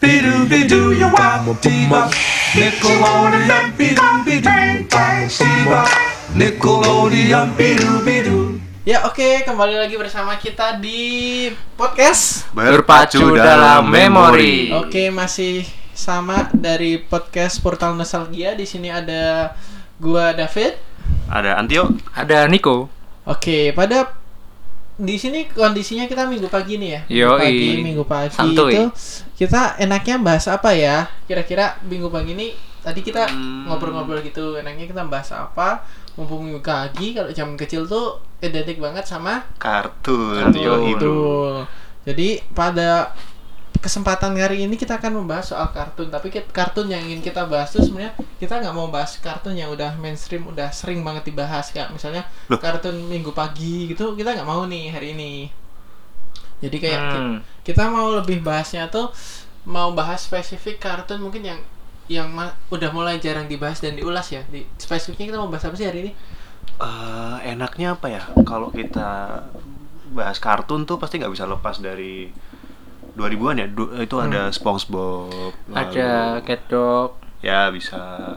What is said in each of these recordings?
Bidoo bidoo you wop diva Nickelodeon bidoo bidoo Shiva Nickelodeon bidoo bidoo Ya oke, kembali lagi bersama kita di podcast. Berpacu dalam memori. Oke, masih sama dari podcast Portal Nostalgia. Di sini ada gua David. Ada Antio. Ada Niko. Oke, pada di sini kondisinya kita minggu pagi nih ya. Minggu Yoi. pagi, minggu pagi Santuy. itu kita enaknya bahas apa ya? Kira-kira minggu pagi ini tadi kita Hmm. ngobrol-ngobrol gitu. Enaknya kita bahas apa? Mumpung minggu pagi kalau jam kecil tuh identik banget sama Kartun. Betul. Jadi pada kesempatan hari ini kita akan membahas soal kartun. Tapi kartun yang ingin kita bahas tuh sebenarnya kita nggak mau bahas kartun yang udah mainstream, udah sering banget dibahas kayak misalnya Loh. kartun Minggu Pagi gitu. Kita nggak mau nih hari ini. Jadi kayak Hmm. kita mau lebih bahasnya tuh mau bahas spesifik kartun mungkin yang yang ma- udah mulai jarang dibahas dan diulas ya. Di spesifiknya kita mau bahas apa sih hari ini? Eh, enaknya apa ya? Kalau kita bahas kartun tuh pasti nggak bisa lepas dari 2000-an ya. Du- itu ada SpongeBob. Ada Cat Dog. Ya bisa.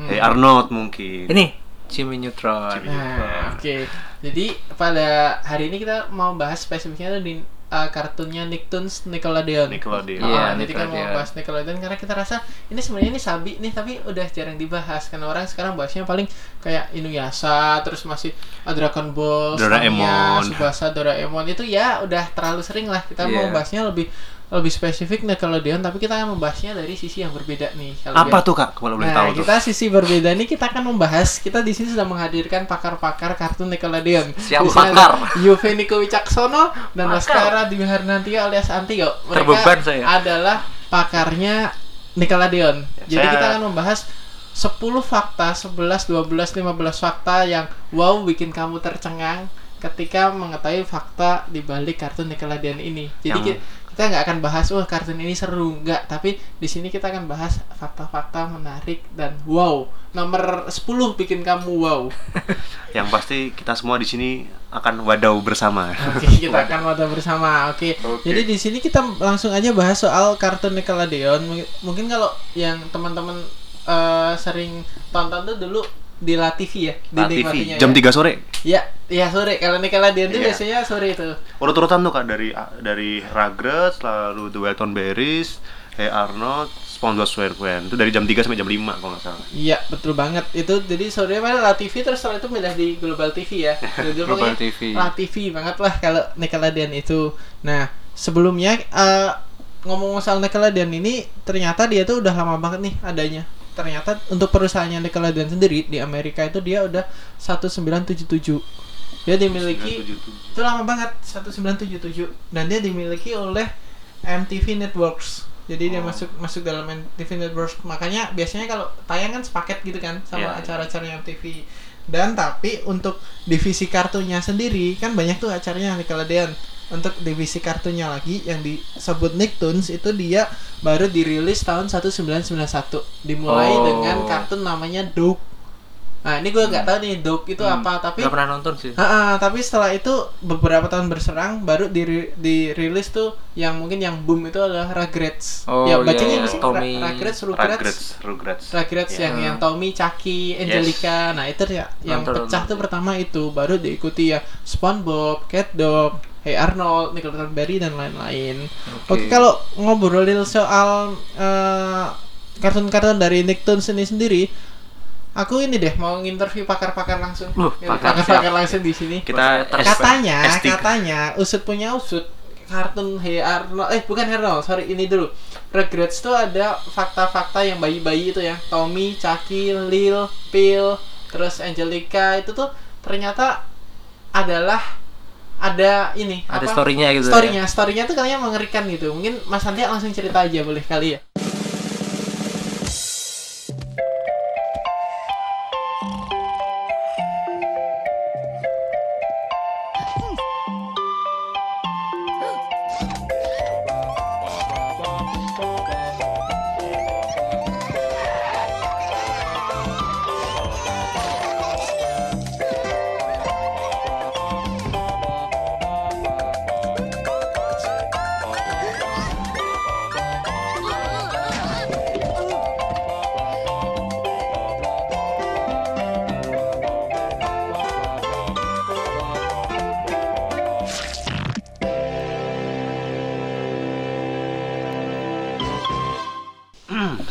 Hey Arnold mungkin. Ini Jimmy Neutron. Jimmy. Nah, oke. Jadi pada hari ini kita mau bahas spesifiknya di uh, kartunnya Nicktoons Nickelodeon. Nickelodeon. Iya, Ah, jadi kan mau Nickelodeon. bahas Nickelodeon karena kita rasa ini sebenarnya ini sabi nih tapi udah jarang dibahas karena orang sekarang bahasnya paling kayak Inuyasha terus masih uh, Dragon Ball, Doraemon. Tsubasa, Doraemon itu ya udah terlalu sering lah kita mau Iya. bahasnya lebih lebih spesifik Nickelodeon tapi kita akan membahasnya dari sisi yang berbeda nih. Kalau Apa biar- tuh Kak? Kalau boleh Nah, tahu tuh. kita sisi berbeda nih kita akan membahas. Kita di sini sudah menghadirkan pakar-pakar kartun Nickelodeon. Siap Di sini pakar. Yuve Niko Wicaksono dan Pakar. Baskara Dwi Harnantio alias Antio. Mereka Terbeban saya. adalah pakarnya Nickelodeon. Jadi Saya- kita akan membahas 10 fakta, 11, 12, 15 fakta yang wow bikin kamu tercengang ketika mengetahui fakta di balik kartun Nickelodeon ini. Jadi Yang- kita nggak akan bahas wah kartun ini seru. Nggak tapi di sini kita akan bahas fakta-fakta menarik dan wow. Nomor 10 bikin kamu wow. Yang pasti kita semua di sini akan wadau bersama. oke kita akan wadah bersama oke. Oke. jadi di sini kita langsung aja bahas soal kartun Nickelodeon. Mungkin- kalau yang teman-teman eh, sering tonton tuh dulu di La TV ya? Di TV nikmatinya jam ya. 3 sore. ya ya sore. Kalau Nickelodeon tuh Iya. biasanya sore itu. Urut-urutan tuh kak dari dari Rugrats lalu The Welton Berries Hey Arnold SpongeBob SquarePants itu dari jam 3 sampai jam 5 kalau nggak salah. Iya betul banget. Itu jadi sore pada La TV terus setelah itu pindah di Global TV ya. Dulu Global TV. La TV banget lah kalau Nickelodeon itu. Nah sebelumnya eh, ngomong soal Nickelodeon ini ternyata dia tuh udah lama banget nih adanya ternyata untuk perusahaannya Nickelodeon sendiri di Amerika itu dia udah 1977 dia dimiliki 977. itu lama banget 1977 dan dia dimiliki oleh MTV Networks jadi dia Oh. masuk masuk dalam MTV Networks makanya biasanya kalau tayang kan sepaket gitu kan sama Iya, iya. acara-acara MTV dan tapi untuk divisi kartunya sendiri kan banyak tuh acaranya Nickelodeon untuk divisi kartunya lagi yang disebut Nicktoons itu dia baru dirilis tahun 1991 dimulai Oh. dengan kartun namanya Doug nah ini gue nggak tahu nih Doug itu Hmm, apa tapi Nggak pernah nonton sih. Ah, ah, tapi setelah itu beberapa tahun berserang baru diri dirilis tuh yang mungkin yang boom itu adalah Rugrats. Oh, ya iya, bacanya iya. apa sih? Tommy. Ra- Rugrats, Rugrats. Rugrats Rugrats Rugrats Ya. yang yang Tommy, Chucky, Angelica. Nah, itu ya yang Nonton, pecah nonton. tuh pertama itu, baru diikuti ya SpongeBob, Cat Dog, Hey Arnold, Nickelodeon Berry dan lain-lain. Oke, Oke. kalau ngobrolin soal eh, kartun-kartun dari Nicktoons ini sendiri, aku ini deh mau nginterview pakar-pakar langsung. Loh, pakar pakar-pakar langsung di sini. kita katanya S3. katanya usut punya usut kartun Hey Arnold eh bukan Arnold sorry ini dulu Rugrats tuh ada fakta-fakta yang bayi-bayi itu ya Tommy, Chucky, Lil, Phil terus Angelica itu tuh ternyata adalah ada ini Ada apa? story-nya gitu. storynya storynya tuh kayaknya mengerikan gitu mungkin Mas Santi langsung cerita aja boleh kali ya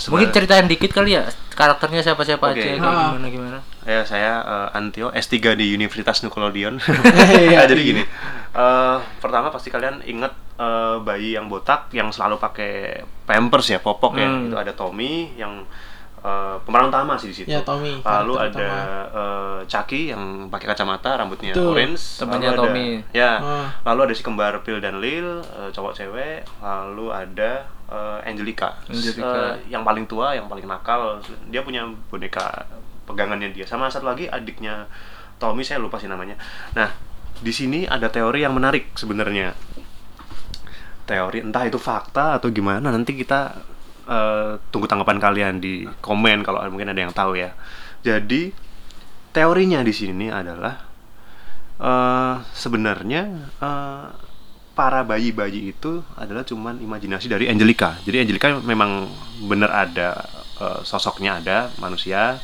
Mungkin ceritain dikit kali ya karakternya siapa-siapa Oke. aja kayak Ah. gimana gimana. Ya, saya eh, Antio S3 di Universitas Nickelodeon. Iya. Nah, jadi gini. eh, pertama pasti kalian inget eh, bayi yang botak yang selalu pakai pampers ya, popok ya. Hmm. Itu ada Tommy yang eh, pemeran utama sih di situ. Ya, Tommy, Lalu ada eh, Chucky yang pakai kacamata, rambutnya Betul. orange. Temannya Lalu ada- Tommy. Ya. Ah. Lalu ada si kembar Phil dan Lil, eh, cowok cewek. Lalu ada eh, Angelica, Angelica. Eh, yang paling tua, yang paling nakal. Dia punya boneka pegangannya dia. Sama satu lagi adiknya Tommy, saya lupa sih namanya. Nah, di sini ada teori yang menarik sebenarnya. Teori entah itu fakta atau gimana nanti kita eh, tunggu tanggapan kalian di komen kalau mungkin ada yang tahu ya. Jadi teorinya di sini adalah eh sebenarnya eh, para bayi-bayi itu adalah cuman imajinasi dari Angelica. Jadi Angelica memang benar ada eh, sosoknya ada manusia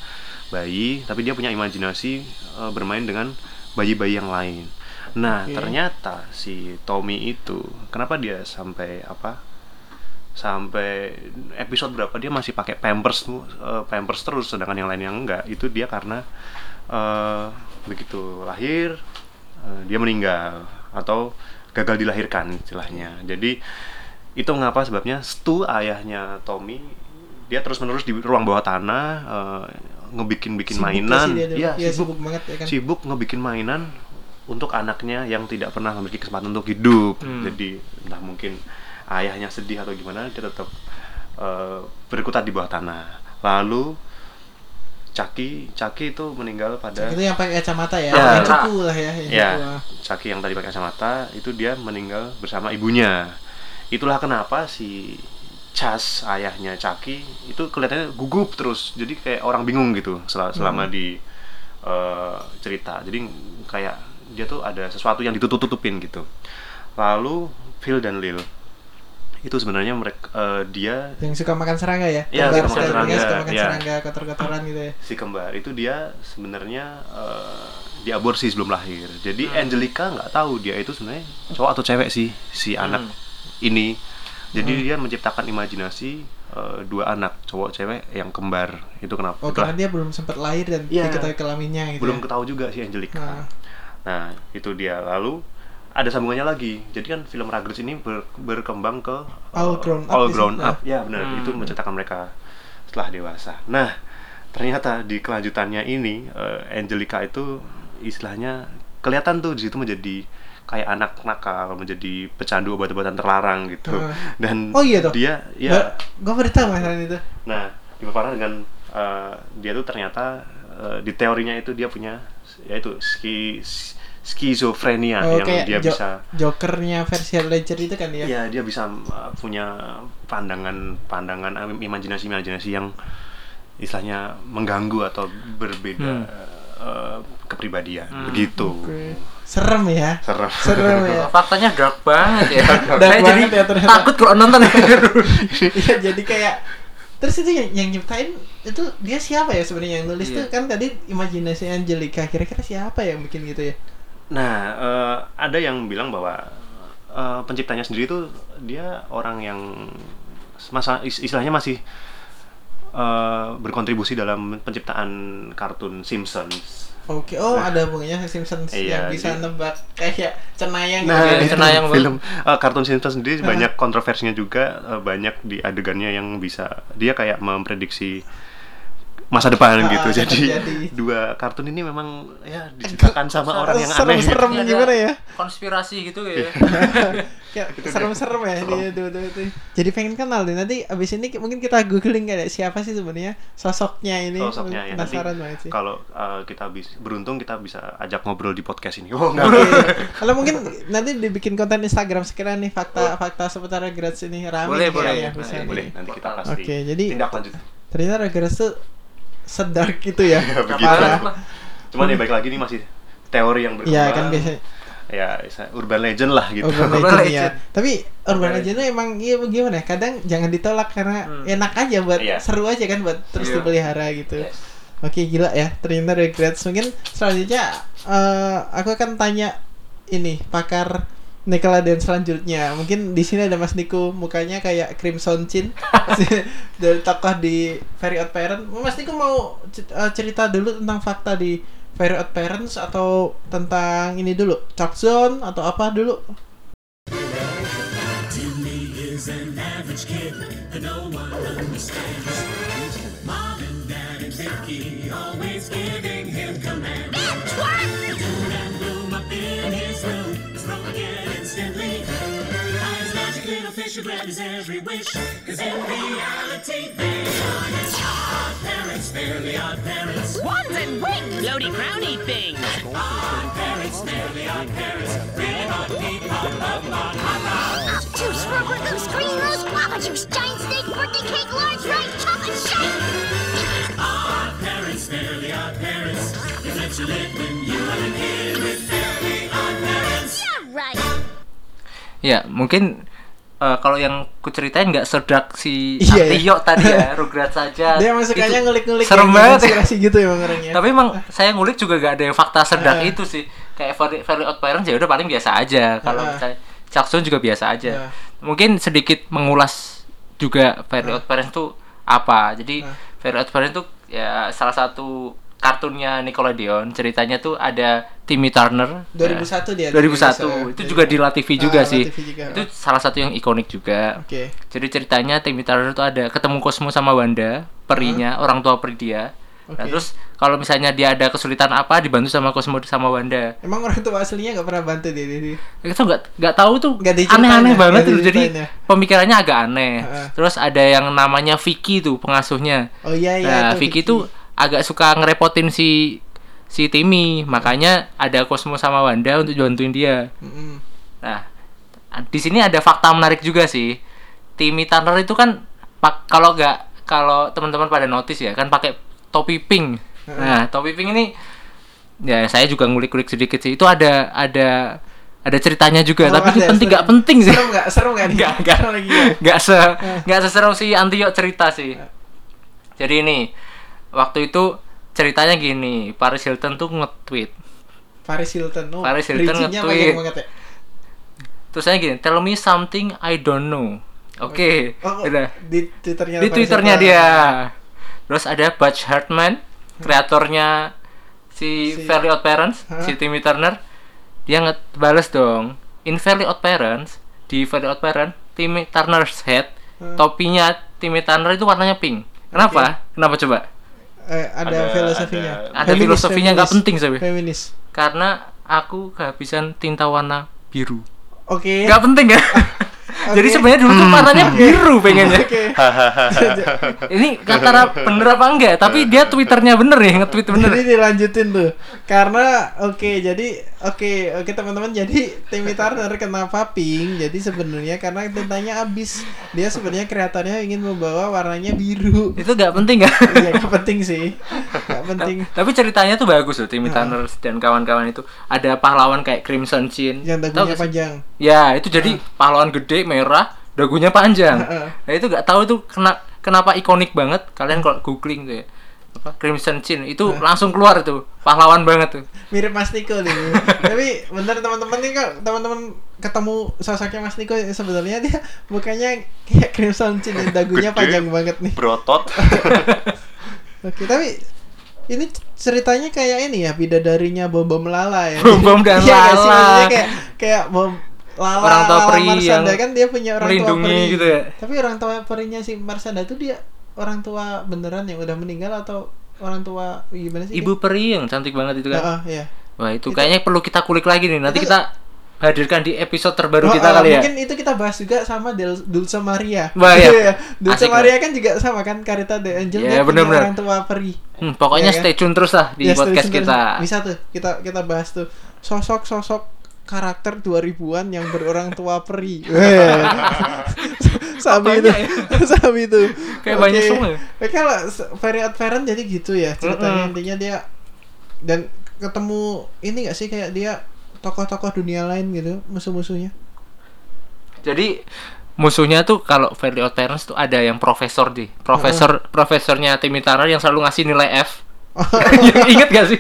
bayi, tapi dia punya imajinasi eh, bermain dengan bayi-bayi yang lain. Nah, Oke. ternyata si Tommy itu kenapa dia sampai apa? Sampai episode berapa dia masih pakai pampers eh, pampers terus sedangkan yang lain yang enggak. Itu dia karena eh, begitu lahir eh, dia meninggal atau gagal dilahirkan istilahnya. Jadi itu mengapa sebabnya Stu ayahnya Tommy dia terus menerus di ruang bawah tanah eh, ngebikin bikin Sibuk mainan, sih dia dulu. Iya, Iya, sibuk, sibuk banget ya kan. sibuk ngebikin mainan untuk anaknya yang tidak pernah memiliki kesempatan untuk hidup. Hmm. Jadi entah mungkin ayahnya sedih atau gimana dia tetap eh, berkutat di bawah tanah. Lalu Chucky, Chucky itu meninggal pada Itu yang pakai kacamata ya, Ya. yang cupu lah ya. Yang Ya, cupu. Chucky yang tadi pakai kacamata itu dia meninggal bersama ibunya. Itulah kenapa si Chas ayahnya Chucky itu kelihatannya gugup terus. Jadi kayak orang bingung gitu sel- selama Hmm. di eh, cerita. Jadi kayak dia tuh ada sesuatu yang ditutup-tutupin gitu. Lalu Phil dan Lil itu sebenarnya mereka eh, dia Yang suka makan serangga ya? Iya, Kembar suka makan serangga, dia suka makan iya. serangga, kotor-kotoran gitu ya. si kembar itu dia sebenarnya eh, diaborsi sebelum lahir. Jadi Hmm. Angelica nggak tahu dia itu sebenarnya cowok atau cewek sih si anak ini. Jadi Hmm. dia menciptakan imajinasi eh, dua anak cowok cewek yang kembar. Itu kenapa? Oh, itulah karena dia belum sempat lahir dan Iya. diketahui kelaminnya gitu. belum ya? ketahui juga si Angelica. Nah. Nah, itu dia. Lalu ada sambungannya lagi. Jadi kan film Rugrats ini ber- berkembang ke eh, All Grown Up All di Grown. Up. Ya, benar. Hmm. Itu menceritakan mereka setelah dewasa. Nah, ternyata di kelanjutannya ini eh, Angelica itu istilahnya kelihatan tuh di situ menjadi kayak anak nakal, menjadi pecandu obat-obatan terlarang gitu. Ah. Dan Oh iya toh? dia ya Gue baru tahu masalah itu. Nah, dipaparkan dengan eh, dia tuh ternyata eh, di teorinya itu dia punya yaitu ski, skizofrenia Oh, yang dia Jo- bisa Jokernya versi Ledger itu kan ya? ya dia bisa uh, punya pandangan pandangan um, imajinasi imajinasi yang istilahnya mengganggu atau berbeda Hmm. uh, kepribadian Hmm. begitu Oke. Serem ya? serem Serem ya? Faktanya dark banget ya. Dark Saya jadi ya ternyata. takut kalau nonton. Iya jadi kayak Terus itu yang, yang nyiptain itu dia siapa ya sebenarnya yang nulis Iya. tuh kan tadi imajinasi Angelica kira-kira siapa yang bikin gitu ya? Nah, eh, ada yang bilang bahwa eh, penciptanya sendiri itu dia orang yang masa is- istilahnya masih eh, berkontribusi dalam penciptaan kartun Simpsons. Oke, oh Nah. ada hubungannya Simpsons Iya, yang bisa jadi- nebak kayak cenayang Nah, gitu. ya. itu cenayang film eh, kartun Simpsons sendiri banyak kontroversinya juga, eh, banyak di adegannya yang bisa dia kayak memprediksi masa depan Ah, gitu. Jadi terjadi. dua kartun ini memang ya diciptakan sama orang yang aneh. gitu. Serem-serem Ada gimana ya? Konspirasi gitu ya. Kayak serem-serem ya dia dua dua itu. Jadi pengen kenal deh nanti abis ini ki- mungkin kita googling kayak siapa sih sebenarnya sosoknya ini. Sosoknya ya nanti Penasaran banget sih. kalau eh, kita bis, beruntung kita bisa ajak ngobrol di podcast ini. Oh, enggak. Kalau mungkin nanti dibikin konten Instagram sekalian nih fakta-fakta seputar Regrets ini rame Boleh, nih boleh, kayaknya, boleh, bisa boleh. Nanti kita pasti Oke, jadi- tindak lanjut. Ternyata Regrets tuh sedark itu ya. Ya, begitu. Parah. Cuman ya baik lagi ini masih teori yang berkembang. Iya kan biasanya Ya, urban legend lah gitu. urban Urban legend ya. legend. Tapi urban Urban legend emang iya gimana? ya, Kadang jangan ditolak karena Hmm. enak aja buat Iya. seru aja kan buat terus Iya. dipelihara gitu. Yes. Oke gila ya, ternyata regrets. Mungkin selanjutnya eh, aku akan tanya ini pakar Nickelodeon selanjutnya. Mungkin di sini ada Mas Niko, mukanya kayak Crimson Chin. dari tokoh di Very Odd Parents. Mas Niko mau eh, cerita dulu tentang fakta di Very Odd Parents atau tentang ini dulu, Chuck Zone atau apa dulu? wish you every wish. Cause in reality, they are his odd parents. They're odd parents. Wands and wings, floaty crowny things. Odd parents, they're odd parents. Really odd people, love, odd, odd, odd. Juice, rubber goose, green rose, guava juice, giant snake, birthday cake, large rice, chocolate shake. Odd parents, they're odd parents. You let your lip when you are a kid with fairly odd parents. Yeah, right. Ya, mungkin eh, kalau yang ku ceritain nggak sedak si Iya, Antio tadi ya, Rugrats saja. Dia emang sukanya ngulik-ngulik serem yang banget ya. gitu emang orangnya. Tapi emang saya ngulik juga gak ada yang fakta sedak itu sih. Kayak Very, Very Odd Parents ya udah paling biasa aja. Kalau Heeh. misalnya Jackson juga biasa aja. Mungkin sedikit mengulas juga Very Odd Parents tuh apa. Jadi. Very Odd Parents tuh ya salah satu kartunnya Nickelodeon. Ceritanya tuh ada Timmy Turner. 2001 dia, 2001. Indonesia. Itu juga di La TV juga Ah, La sih. TV juga. Itu salah satu yang ikonik juga. Oke. Jadi ceritanya Timmy Turner itu ada ketemu Cosmo sama Wanda, perinya, orang tua peri dia. Nah, Oke. terus kalau misalnya dia ada kesulitan apa dibantu sama Cosmo sama Wanda. Emang orang tua aslinya nggak pernah bantu dia, dia, dia. Itu nggak nggak tahu tuh aneh-aneh banget tuh. Jadi ya. pemikirannya agak aneh. Heeh. Terus ada yang namanya Vicky tuh pengasuhnya. Oh iya iya. nah, itu Vicky tuh agak suka ngerepotin si si Timmy, makanya ada Cosmo sama Wanda untuk bantuin dia. Nah, di sini ada fakta menarik juga sih. Timmy Turner itu kan pak kalau nggak kalau teman-teman pada notice ya kan pakai topi pink. Nah, topi pink ini ya saya juga ngulik-ngulik sedikit sih. Itu ada ada ada ceritanya juga, Oh, tapi itu ada, penting nggak penting sih. Seru nggak? Seru nggak? nih? Nggak nggak Seru lagi ya? nggak se nggak seseru si Antio cerita sih. Jadi ini waktu itu ceritanya gini, Paris Hilton tuh nge-tweet Paris Hilton. Oh, Paris Hilton nge-tweet. ya. Terusnya gini, tell me something I don't know. Oke, Oh, udah. di twitternya Di Paris twitternya Hilton. dia. Terus ada Butch Hartman, kreatornya si, Si- Fairly Odd Parents, Hah? si Timmy Turner. Dia ngebales dong. In Fairly Odd Parents, di Fairly Odd Parents, Timmy Turner's head, Hah? topinya Timmy Turner itu warnanya pink. Kenapa? Kenapa coba? Eh, ada, Ada- filosofinya. ada filosofinya, nggak penting, Sabi. Feminis. Karena aku kehabisan tinta warna biru. Oke. Nggak penting ya. Jadi sebenarnya dulu tuh warnanya biru pengennya. Oke. Ini antara bener apa enggak? Tapi dia twitternya bener nih, nge-tweet bener. Jadi dilanjutin tuh. Karena oke, jadi oke, oke teman-teman, jadi Timmy Turner kenapa pink? Jadi sebenarnya karena tintanya habis. Dia sebenarnya kreatornya ingin membawa warnanya biru. Itu nggak penting kan? Iya, nggak penting sih. Nggak penting. Tapi ceritanya tuh bagus loh, Timmy Turner dan kawan-kawan itu. Ada pahlawan kayak Crimson Chin. Yang dagunya panjang. Ya, itu jadi pahlawan gede merah, dagunya panjang. Nah, itu nggak tahu itu kena, kenapa ikonik banget. Kalian kalau googling tuh ya. Apa Crimson Chin itu langsung keluar tuh. Pahlawan banget tuh. Mirip Mas Niko nih. Tapi bener teman-teman nih kok teman-teman ketemu sosoknya Mas Niko sebenarnya dia mukanya kayak Crimson Chin yang dagunya Gede. panjang banget nih. Berotot. Oke, tapi ini ceritanya kayak ini ya bidadarinya Bom Bom Lala ya. Bom Bom dan Iya? Lala. Maksudnya kayak kayak Bom Lala, Orang tua Lala peri Marsanda yang kan dia punya orang tua peri gitu ya. Tapi orang tua perinya si Marsanda itu dia orang tua beneran yang udah meninggal atau orang tua gimana sih? Ibu peri yang cantik banget itu dia? kan. Heeh, iya. Wah, itu kayaknya perlu kita kulik lagi nih. Nanti Itu- kita hadirkan di episode terbaru Oh, kita oh, kali ya. Mungkin itu kita bahas juga sama Del Dulce Maria. Wah, iya. Iya, Dulce Asik, Maria kan juga sama kan Carita the Angel dia punya bener-bener. orang tua peri. Hmm, pokoknya kan? stay tune terus lah di Ya, podcast kita. setuju. Bisa tuh kita kita bahas tuh sosok-sosok karakter 2000-an yang berorang tua peri. Weh. Sabi itu. Banyak ya? Sabi itu. Kayak Oke. banyak semua? Oke, kalau Odd Parent jadi gitu ya ceritanya Mm-mm. intinya dia dan ketemu ini gak sih kayak dia tokoh-tokoh dunia lain gitu musuh-musuhnya. Jadi musuhnya tuh kalau Fairly Odd Parents tuh ada yang profesor di profesor profesornya Timmy Turner yang selalu ngasih nilai F. Ingat gak sih?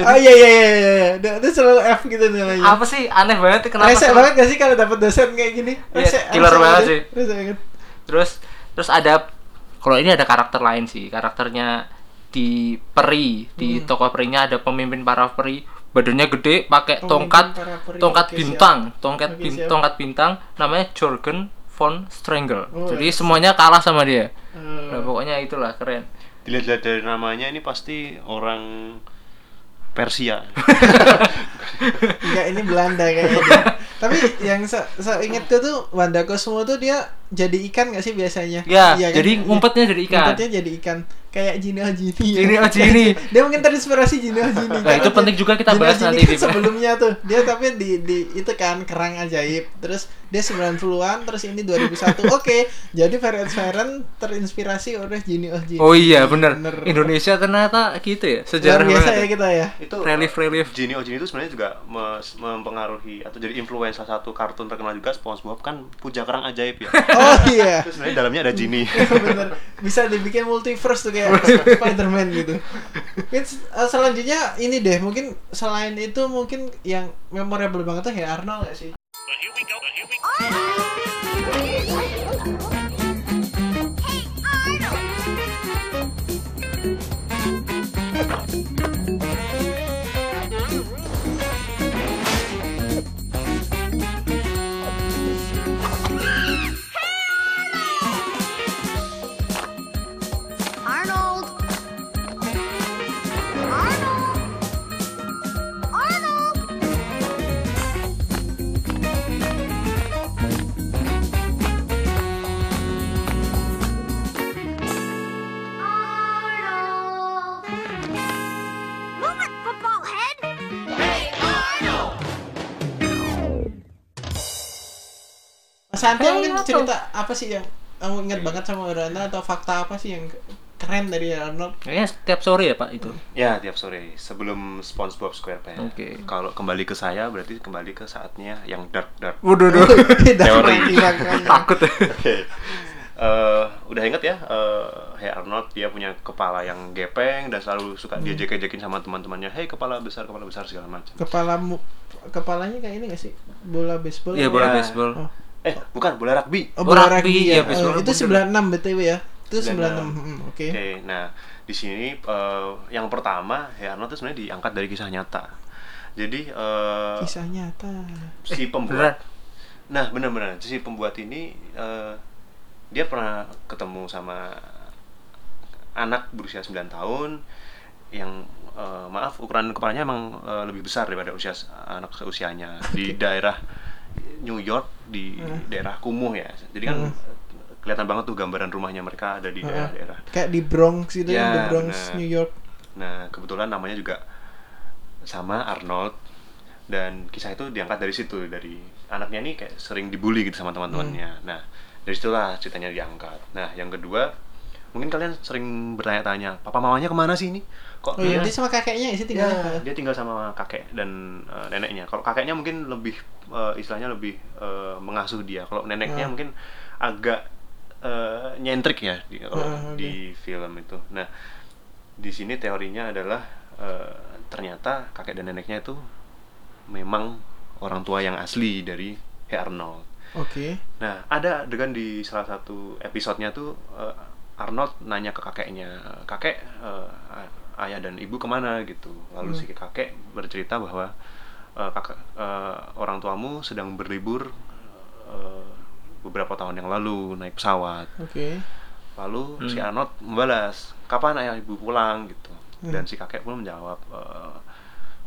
oh iya iya iya iya. Dia, dia selalu F gitu nilainya. Apa sih aneh banget kenapa? Rese banget gak sih kalau dapat dosen kayak gini? Iya, Rese, killer rese banget sih. Rese banget. Terus terus ada kalau ini ada karakter lain sih karakternya di peri di toko perinya ada pemimpin para peri badannya gede pakai tongkat peri, tongkat oke, bintang tongkat Oke, bin- siap. tongkat bintang namanya Jorgen von Strangle Oh, jadi semuanya kalah sama dia Eh, nah, pokoknya itulah keren Dilihat dari namanya ini pasti orang Persia. Enggak, ini Belanda kayaknya. Tapi yang se seingatku tuh Wanda Cosmo tuh dia jadi ikan nggak sih biasanya? ya Iya kan? jadi ngumpetnya jadi ikan Ngumpetnya jadi ikan. Kayak Jini Ojini. Jini Ojini. dia mungkin terinspirasi Jini Ojini. Nah, itu penting juga kita Jini bahas Ojini nanti kan di- sebelumnya tuh. Dia tapi di di itu kan kerang ajaib. Terus dia 90-an terus ini 2001. Oke, jadi Variant Variant terinspirasi oleh Jini Ojini. oh iya bener. Bener. Indonesia ternyata gitu ya Luar sejarah biasa ya kita ya. itu Relief, relief. Genie Ojini itu sebenarnya juga mempengaruhi atau jadi influence salah satu kartun terkenal juga SpongeBob kan puja kerang ajaib ya. Oh iya. Terus sebenarnya dalamnya ada Genie. bener bisa dibikin multiverse tuh kayak Spider-Man gitu. Mungkin uh, selanjutnya ini deh, mungkin selain itu mungkin yang memorable banget tuh ya Arnold gak sih? Arnold! Santi Hey, mungkin cerita apa sih yang kamu ingat banget sama Arnold atau fakta apa sih yang keren dari Arnold? kayaknya setiap sore ya pak itu ya, tiap sore sebelum SpongeBob SquarePants. Oke. Kalau kembali ke saya berarti kembali ke saatnya yang dark dark. waduh Teori. takut Oke. Eh, udah inget ya, eh Hey Arnold dia punya kepala yang gepeng dan selalu suka Hmm. diejek-ejekin sama teman-temannya. Hey kepala besar, kepala besar segala macam. Kepala kepalanya kayak ini gak sih? Bola baseball? Iya apa? bola Ya. baseball Oh. Eh, bukan bola rugby. Oh, bola rugby, rugby, iya, ya. baseball Oh, itu bener. 96 BTW ya. Itu 96. 96. Hmm, Oke. Oke, nah di sini eh, yang pertama Hey Arnold itu sebenarnya diangkat dari kisah nyata. Jadi eh, Kisah nyata. si beneran? pembuat, nah benar-benar si pembuat ini eh, dia pernah ketemu sama anak berusia 9 tahun yang eh, maaf ukuran kepalanya emang eh, lebih besar daripada usia anak seusianya di daerah New York di Hmm. daerah kumuh ya. Jadi kan Hmm. kelihatan banget tuh gambaran rumahnya mereka ada di Heeh. daerah-daerah. Kayak di Bronx gitu ya, Ya, di Bronx, benar. New York. Nah, kebetulan namanya juga sama Arnold dan kisah itu diangkat dari situ dari anaknya ini kayak sering dibully gitu sama teman-temannya. Hmm. Nah, dari situlah ceritanya diangkat. Nah, yang kedua mungkin kalian sering bertanya-tanya, papa mamanya ke mana sih ini? Kok Oh iya, dia dia sama kakeknya ya sih tinggal. Ya, dia tinggal sama kakek dan eh, neneknya. Kalau kakeknya mungkin lebih eh, istilahnya lebih eh, mengasuh dia. Kalau neneknya Hmm. mungkin agak eh, nyentrik ya di, kalau Hmm, oke. di film itu. Nah, di sini teorinya adalah eh, ternyata kakek dan neneknya itu memang orang tua yang asli dari Hey Arnold. Oke. Nah, ada adegan di salah satu episodenya tuh Arnold nanya ke kakeknya, kakek a- ayah dan ibu ke mana gitu. Lalu Hmm. si kakek bercerita bahwa eh, kakak eh, orang tuamu sedang berlibur eh, beberapa tahun yang lalu naik pesawat. Oke. Lalu si Hmm. Arnold membalas, kapan ayah ibu pulang gitu. Hmm. Dan si kakek pun menjawab, "Eh,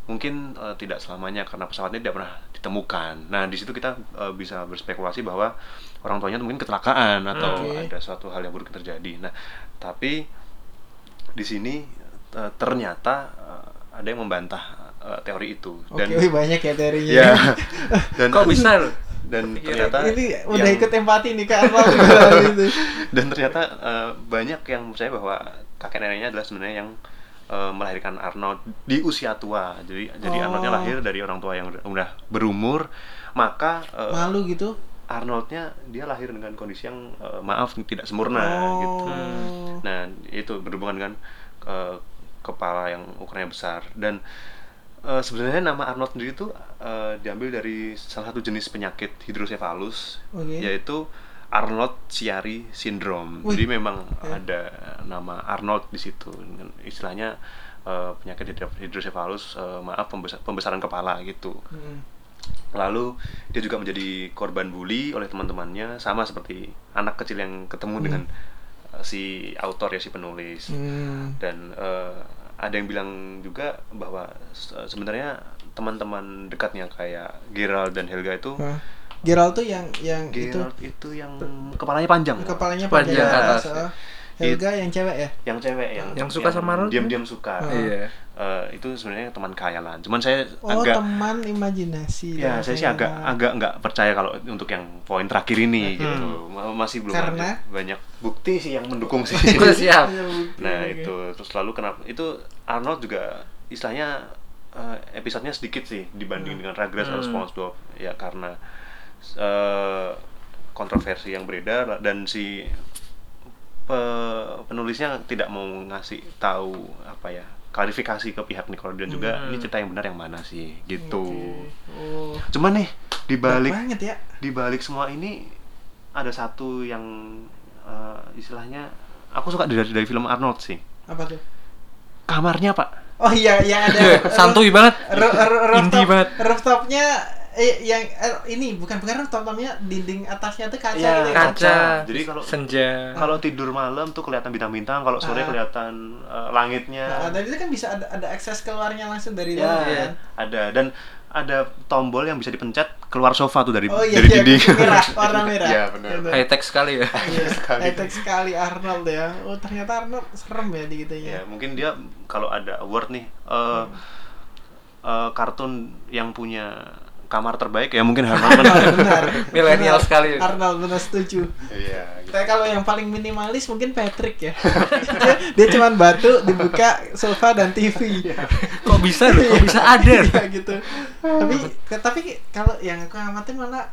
mungkin eh, tidak selamanya karena pesawatnya tidak pernah ditemukan. Nah di situ kita eh, bisa berspekulasi bahwa orang tuanya mungkin kecelakaan atau Oke. ada suatu hal yang buruk yang terjadi. Nah tapi di sini eh, ternyata eh, ada yang membantah eh, teori itu dan wih, banyak ya teorinya. ya dan kok bisa dan Kepikiran. ternyata Ini udah yang- ikut empati nih Kak gitu. dan ternyata eh, banyak yang percaya bahwa kakek neneknya adalah sebenarnya yang melahirkan Arnold di usia tua jadi jadi Oh. Arnoldnya lahir dari orang tua yang udah, udah berumur maka Malu gitu. Arnoldnya dia lahir dengan kondisi yang eh, maaf tidak sempurna oh. gitu nah itu berhubungan dengan eh, kepala yang ukurannya besar dan eh, sebenarnya nama Arnold sendiri itu eh, diambil dari salah satu jenis penyakit hidrosefalus Oke. yaitu Arnold Chiari syndrome. Wih. Jadi memang Ya. ada nama Arnold di situ. Istilahnya eh, penyakit hidro- hidrosefalus, eh, maaf pembesar- pembesaran kepala gitu. Hmm. Lalu dia juga menjadi korban bully oleh teman-temannya, sama seperti anak kecil yang ketemu dengan eh, si autor ya si penulis. Hmm. Dan eh, ada yang bilang juga bahwa se- sebenarnya teman-teman dekatnya kayak Gerald dan Helga itu Nah, Gerald tuh yang yang itu Gerald itu yang kepalanya panjang. kepalanya Panjang panjang ke atas. Helga yang cewek ya Yang cewek yang Yang suka sama Arnold diam-diam suka. Oh. Iya. Eh, itu sebenarnya teman khayalan. Cuman saya oh agak teman imajinasi ya saya sih agak agak nggak percaya kalau untuk yang poin terakhir ini gitu Ma- masih belum Karena? ada banyak bukti sih yang mendukung sih siap. Iya, nah itu terus lalu kenapa itu Arnold juga istilahnya eh, episodenya sedikit sih dibanding dengan Rugrats atau Hmm. SpongeBob ya karena eh, kontroversi yang beredar dan si pe- penulisnya tidak mau ngasih tahu apa ya klarifikasi ke pihak Nickelodeon juga Hmm. ini cerita yang benar yang mana sih gitu Oke. oh cuman nih di balik banget ya di balik semua ini ada satu yang eh, istilahnya aku suka dari dari film Arnold sih apa tuh kamarnya pak oh iya yang ada Santuy banget. Indie rooftop- banget. rooftopnya eh yang eh, ini bukan bukan rooftopnya dinding atasnya tuh kaca Iya, gitu ya. Kaca. Jadi kalau- senja. kalau tidur malam tuh kelihatan bintang-bintang kalau sore Ah. kelihatan eh, langitnya Nah, dan itu kan bisa ada ada akses keluarnya langsung dari ya dalam kan. ada dan ada tombol yang bisa dipencet keluar sofa tuh dari Oh iya, dari iya, dinding merah, warna merah. Iya, benar. Gitu. High tech sekali ya. Iya, sekali. high-tech sekali Arnold ya. Oh ternyata Arnold serem ya di gitu ya ya. mungkin dia kalau ada award nih eh eh, kartun yang punya kamar terbaik ya mungkin Arnold menang. benar. Milenial sekali. Arnold benar setuju. iya gitu. Tapi kalau yang paling minimalis mungkin Patrick ya. dia, dia cuman batu, dibuka sofa dan TV. Kok bisa loh? Kok bisa ada? Iya gitu. Tapi ke- tapi kalau yang aku amatin malah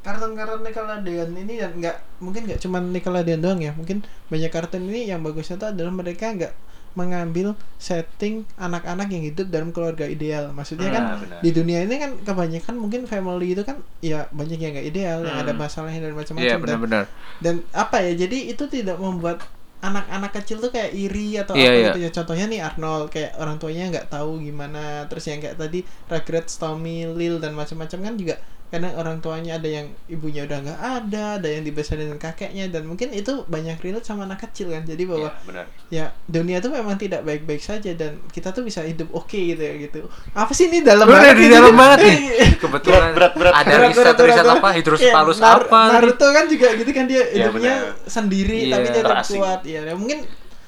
kartun-kartun Nickelodeon ini dan nggak mungkin nggak cuma Nickelodeon doang ya mungkin banyak kartun ini yang bagusnya tuh adalah mereka nggak mengambil setting anak-anak yang hidup dalam keluarga ideal maksudnya kan Nah, benar. di dunia ini kan kebanyakan mungkin family itu kan ya banyak yang nggak ideal yang Hmm. ada masalahnya dan macam-macam Iya dan, benar-benar. dan apa ya jadi itu tidak membuat anak-anak kecil tuh kayak iri atau Iya, apa iya. gitu ya contohnya nih Arnold kayak orang tuanya nggak tahu gimana terus yang kayak tadi Rugrats, Tommy, Lil dan macam-macam kan juga karena orang tuanya ada yang ibunya udah nggak ada ada yang dibesarin dengan kakeknya dan mungkin itu banyak relate sama anak kecil kan jadi bahwa Iya, benar ya dunia tuh memang tidak baik-baik saja dan kita tuh bisa hidup oke gitu ya gitu apa sih ini dalam banget di gitu? dalam banget nih. Kebetulan Berat, berat, berat. ada Berat, riset berat, berat, riset berat. apa hidrosepalus Kayak Nar- apa. Naruto kan juga gitu kan dia Iya, hidupnya benar. sendiri Iya. tapi dia tetap kuat ya ya mungkin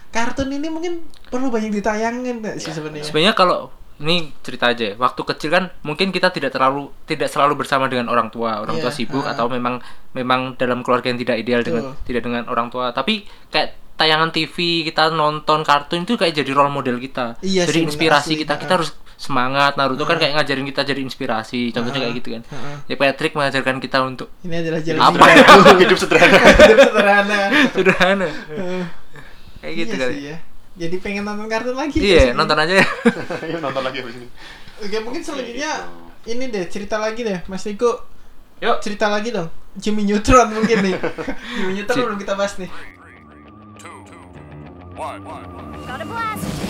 kartun ini mungkin perlu banyak ditayangin sih Iya, sebenarnya Sebenarnya kalau ini cerita aja, ya. waktu kecil kan mungkin kita tidak terlalu tidak selalu bersama dengan orang tua, orang tua Iya, sibuk ah. atau memang memang dalam keluarga yang tidak ideal dengan Betul. tidak dengan orang tua. Tapi kayak tayangan TV kita nonton kartun itu kayak jadi role model kita. Iya jadi sih, inspirasi asli. kita. Kita Ah. harus semangat. Naruto kan Ah. kayak ngajarin kita jadi inspirasi. Contohnya Ah. kayak gitu kan. Ah. Ya Patrick mengajarkan kita untuk ini adalah jalan Apa? hidup hidup sederhana hidup sederhana sederhana. Eh, Kayak gitu iya kali. sih ya jadi pengen nonton kartun lagi Iya, sih. nonton aja ya. Yuk nonton lagi habis ini oke mungkin selanjutnya Gitu. ini deh cerita lagi deh Mas Niko Yuk. cerita lagi dong Jimmy Neutron mungkin nih Jimmy Neutron belum kita bahas nih Got a blast!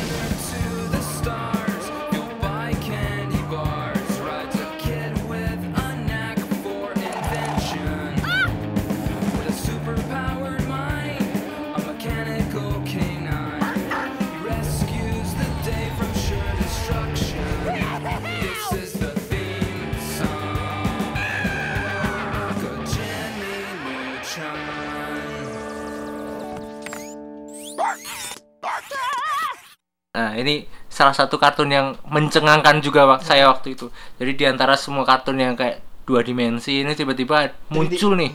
Ini salah satu kartun yang mencengangkan juga wak saya waktu itu. Jadi di antara semua kartun yang kayak dua dimensi ini tiba-tiba muncul nih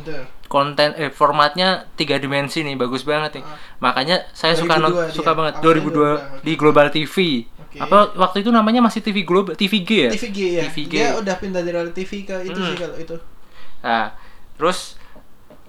konten eh formatnya tiga dimensi nih bagus banget nih. Makanya saya suka 2002 non, dia. suka banget Awalnya 2002 di Global TV. Oke. Apa waktu itu namanya masih TV Global TVG ya? TVG ya TVG. dia udah pindah dari TV ke itu Hmm. sih kalau itu Nah, terus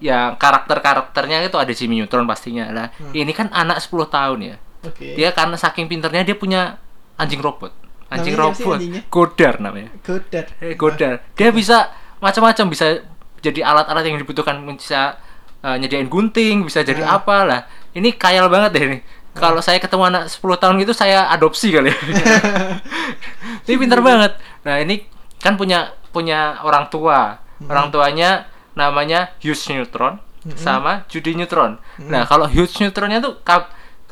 ya karakter-karakternya itu ada Jimmy Neutron pastinya lah. Hmm. Ini kan anak 10 tahun ya. Oke Dia karena saking pinternya dia punya anjing robot. Anjing Namanya robot. Godar namanya. Godard Eh, Godar. Dia bisa macam-macam bisa jadi alat-alat yang dibutuhkan bisa eh, nyediain gunting, bisa jadi Nah. apa lah. Ini kayal banget deh ini. Kalau saya ketemu anak 10 tahun gitu saya adopsi kali. ya. ini pintar banget. Nah, ini kan punya punya orang tua. Orang tuanya namanya Hughes Neutron sama Judy Neutron. Nah, kalau Hughes Neutronnya tuh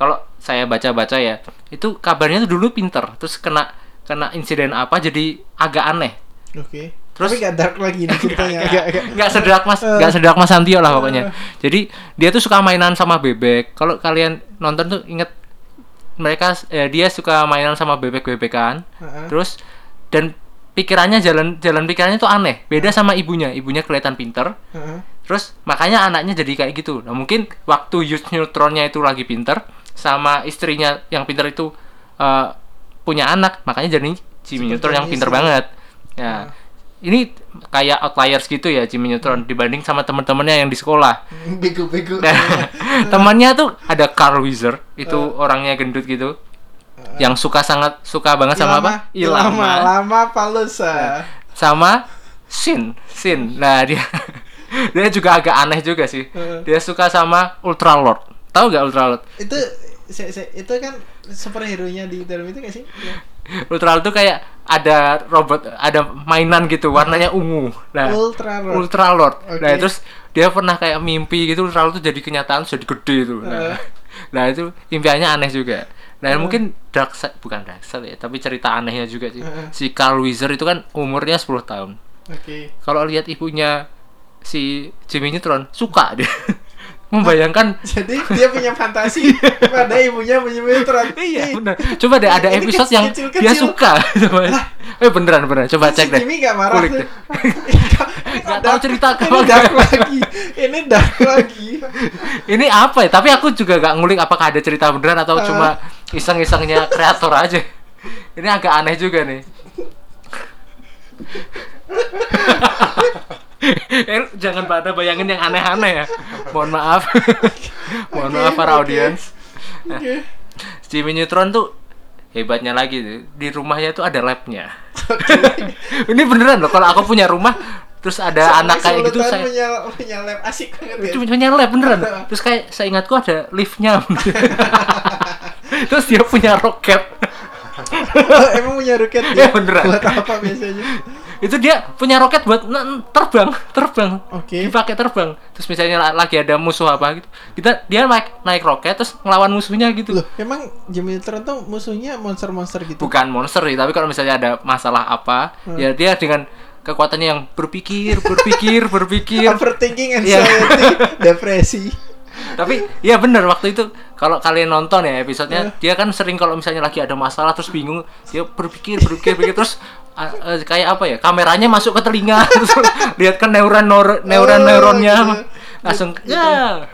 kalau saya baca-baca ya, itu kabarnya tuh dulu pinter, terus kena kena insiden apa jadi agak aneh. Oke. Terus- Tapi gak dark lagi nih ceritanya. Agak. nggak sedak mas nggak sedak mas Santio lah pokoknya jadi dia tuh suka mainan sama bebek kalau kalian nonton tuh inget mereka eh, dia suka mainan sama bebek bebekan Heeh. terus dan pikirannya jalan jalan pikirannya tuh aneh beda sama ibunya ibunya kelihatan pinter Heeh. terus makanya anaknya jadi kayak gitu nah mungkin waktu Youth Neutronnya itu lagi pinter sama istrinya yang pinter itu eh, punya anak. Makanya jadi Jimmy Seperti Neutron yang pinter banget. Ya. Ini kayak outliers gitu ya Jimmy Neutron dibanding sama teman-temannya yang di sekolah. Bego-bego. Nah, temannya tuh ada Carl Wieser itu orangnya gendut gitu yang suka sangat suka banget sama apa? Ilama. Lama Palusa. sama Shin Shin. Nah dia dia juga agak aneh juga sih. Dia suka sama Ultra Lord tahu gak Ultra Lord Itu se- se- itu kan superhero nya di film itu gak sih? Ya. Ultra Lord tuh kayak ada robot ada mainan gitu warnanya ungu nah Ultra Lord. Ultra Lord nah terus dia pernah kayak mimpi gitu Ultra Lord tuh jadi kenyataan jadi gede itu nah, Heeh. nah itu impiannya aneh juga nah mungkin dark side bukan dark side ya tapi cerita anehnya juga sih Heeh. si Carl Wieser itu kan umurnya 10 tahun Oke. kalau lihat ibunya si Jimmy Neutron suka dia membayangkan. Jadi dia punya fantasi pada ibunya punya Neutron. iya benar. Coba deh ada Ini episode kecil- yang kecil-kecil. dia suka eh beneran beneran. Coba cek deh. Jimmy gak marah Kulik deh. Ini dark- tahu cerita Ini dark lagi. Ini dark lagi. ini apa ya? Tapi aku juga gak ngulik apakah ada cerita beneran atau Ah. cuma iseng-isengnya kreator aja. Ini agak aneh juga nih Eh, jangan pada bayangin yang aneh-aneh ya mohon maaf mohon Oke, maaf para oke. audiens nah, Oke. Jimmy Neutron tuh hebatnya lagi di rumahnya tuh ada labnya ini beneran loh kalau aku punya rumah terus ada Sampai anak kayak gitu saya punya punya lab asik banget ya. lab beneran terus kayak saya ingatku ada liftnya terus dia punya roket Emang punya roket Ya, dia? beneran. Buat apa biasanya? Itu dia punya roket buat terbang terbang Oke. dipakai terbang terus misalnya la- lagi ada musuh apa gitu kita dia naik naik roket terus ngelawan musuhnya gitu Loh, emang Jimmy Neutron tuh musuhnya monster-monster gitu? bukan monster sih tapi kalau misalnya ada masalah apa Hmm. ya dia dengan kekuatannya yang berpikir berpikir berpikir Overthinking, Iya. anxiety, depresi. Tapi ya bener waktu itu kalau kalian nonton ya episodenya Eh. dia kan sering kalau misalnya lagi ada masalah terus bingung dia berpikir berpikir berpikir terus ah, eh, kayak apa ya kameranya masuk ke telinga terus lihat kan neuron neur- neuron neuronnya gitu. langsung Gitu. ya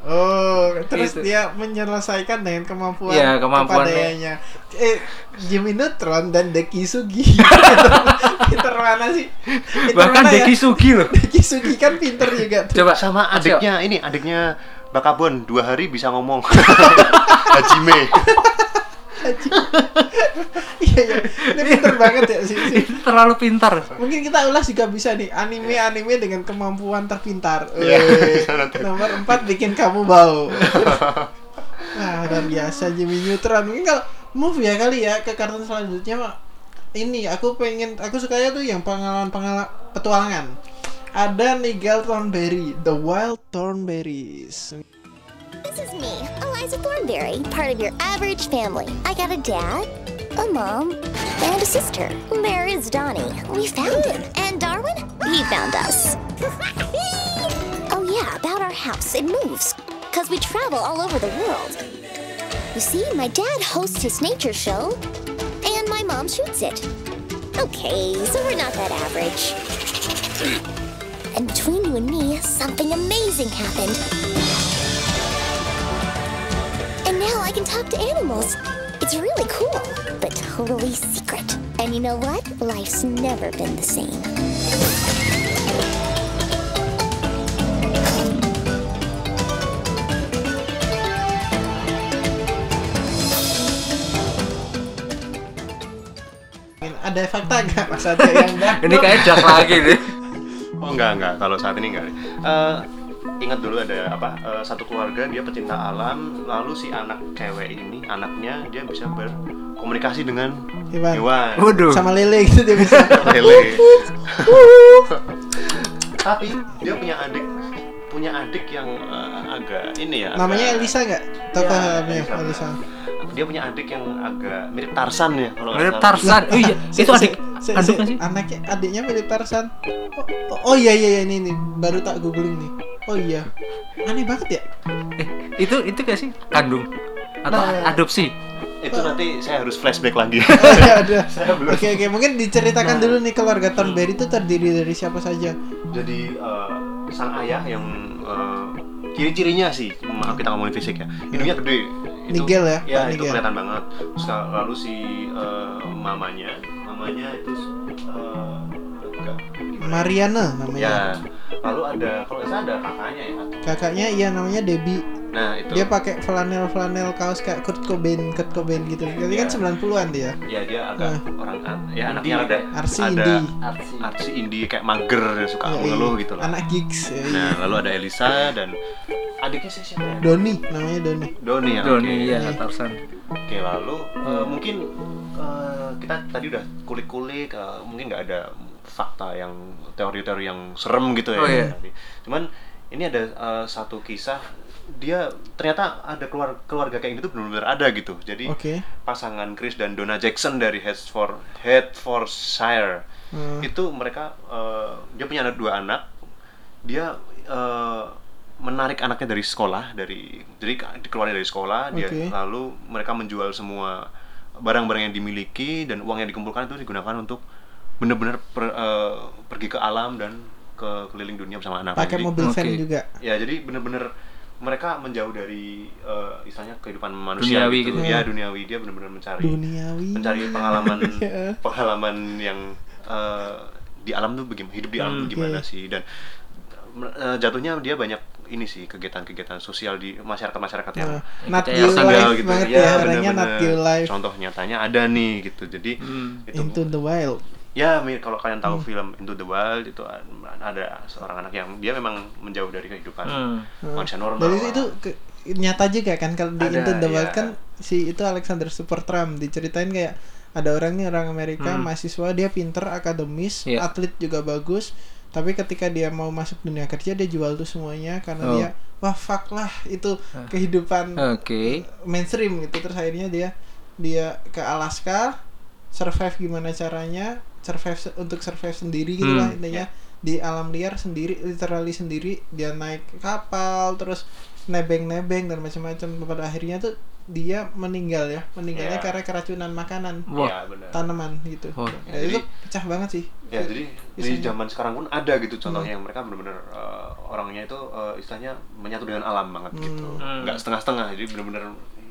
Oh, terus Gitu. dia menyelesaikan dengan kemampuan Iya, kemampuannya. kepadanya. Eh, Jimmy Neutron dan Deki Sugi. pinter mana sih? Pinter bahkan mana ya? Deki Sugi loh Deki Sugi kan pinter juga tuh. coba Sama adiknya ini, adiknya Bakabon dua hari bisa ngomong. Hajime. Iya, iya. Ini pinter banget ya sih. terlalu pintar Mungkin kita ulas juga bisa nih anime-anime dengan kemampuan terpintar. Iya. Nomor 4 bikin kamu bau. Nah, luar biasa Jimmy Neutron. Mungkin kalau move ya kali ya ke kartun selanjutnya mah ini aku pengen aku sukanya tuh yang pengalaman-pengalaman petualangan. Ada Nigel Thornberry, The Wild Thornberries. This is me, Eliza Thornberry, part of your average family. I got a dad, a mom, and a sister. There is Donnie. We found him. And Darwin? He found us. oh, yeah, about our house. It moves. Because we travel all over the world. You see, my dad hosts his nature show, and my mom shoots it. Okay, so we're not that average. And between you and me, something amazing happened. And now I can talk to animals. It's really cool, but totally secret. And you know what? Life's never been the same. Ada fakta nggak Mas Ade yang ini kayak dark lagi nih enggak enggak, kalau saat ini enggak. Eh, ingat dulu ada apa eh, satu keluarga dia pecinta alam lalu si anak cewek ini anaknya dia bisa berkomunikasi dengan Hewan. hewan Waduh. Sama lele gitu dia bisa. lele tapi dia punya adik punya adik yang eh, agak ini ya Namanya agak- Elisa nggak? Tahu Ya, namanya Elisa. Elisa. dia punya adik yang agak mirip Tarsan ya kalau Mirip. Tarzan. Oh iya, itu adik kan sih? Anaknya adiknya mirip Tarzan. Oh, oh iya iya iya, ini ini baru tak googling nih. Oh iya. Aneh banget ya. Eh, itu itu gak sih kandung atau Nah. adopsi? itu nanti saya harus flashback lagi Oh iya ada. Saya belum. Oke oke, mungkin diceritakan dulu nih keluarga Thornberry itu terdiri dari siapa saja. jadi eh, sang ayah yang eh, ciri-cirinya sih maaf kita ngomongin fisik ya hidungnya gede Nigel ya, ya Pak itu Nigel. kelihatan banget Terus lalu si eh, mamanya mamanya itu gimana? Mariana namanya. ya lalu ada kalau salah ada kakaknya ya Kakaknya iya namanya Debbie. Nah itu Dia pakai flanel flanel kaos kayak Kurt Cobain Kurt Cobain gitu. Jadi kan Iya. 90-an dia. ya dia agak orang ya anaknya ada Arsi ada indie. arsi indie kayak mager suka Iya, mengeluh iya. gitu lah Anak gigs. Ya, iya. nah lalu ada Elisa dan adiknya sih siapa ya Doni namanya Doni. Doni ya Doni oke. ya Iya. Tarzan. Oke lalu eh, mungkin eh, kita tadi udah kulik-kulik eh, mungkin nggak ada fakta yang teori-teori yang serem gitu ya Oh, iya. Cuman ini ada eh, satu kisah dia ternyata ada keluar keluarga kayak gitu benar-benar ada gitu. Jadi Oke. pasangan Chris dan Donna Jackson dari Hertford Hertfordshire Hmm. itu mereka eh, dia punya anak dua anak dia eh, menarik anaknya dari sekolah dari jadi dikeluarin dari sekolah dia Oke. lalu mereka menjual semua barang-barang yang dimiliki dan uang yang dikumpulkan itu digunakan untuk benar-benar per- eh, pergi ke alam dan ke keliling dunia bersama anak Pakai mobil van Oke. juga. ya jadi bener-bener mereka menjauh dari eh, istilahnya kehidupan manusia Duniawi gitu. gitu. ya duniawi dia bener-bener mencari Duniawi. mencari pengalaman Ya. pengalaman yang eh, di alam tuh bagaimana hidup di alam Hmm, tuh gimana sih dan eh, jatuhnya dia banyak ini sih kegiatan-kegiatan sosial di masyarakat-masyarakat yang Nat Kayak Geo tertinggal Life gitu banget ya, Geo Life. contoh nyatanya ada nih gitu jadi Hmm. itu Into the Wild. Ya mir- kalau kalian Hmm. tahu film Into the Wild itu ada seorang anak yang dia memang menjauh dari kehidupan Hmm. manusia normal Dan itu, itu ke- nyata juga kan kalau di Ada, Into the Wild iya. kan si itu Alexander Supertramp diceritain kayak ada orang nih orang Amerika Hmm. mahasiswa dia pinter akademis Iya. atlet juga bagus tapi ketika dia mau masuk dunia kerja dia jual tuh semuanya karena Oh. dia wah fuck lah itu kehidupan Oke. mainstream gitu terus akhirnya dia dia ke Alaska survive gimana caranya survive untuk survive sendiri gitu Hmm, lah intinya di alam liar sendiri literally sendiri dia naik kapal terus nebeng-nebeng dan macam-macam pada akhirnya tuh dia meninggal ya meninggalnya Iya. karena keracunan makanan Wah. ya benar tanaman gitu Wah. Ya, itu Jadi- pecah banget sih ya jadi di Isinya. zaman sekarang pun ada gitu contohnya Hmm. yang mereka benar-benar eh, orangnya itu eh, istilahnya menyatu dengan alam banget gitu Hmm. nggak setengah-setengah jadi benar-benar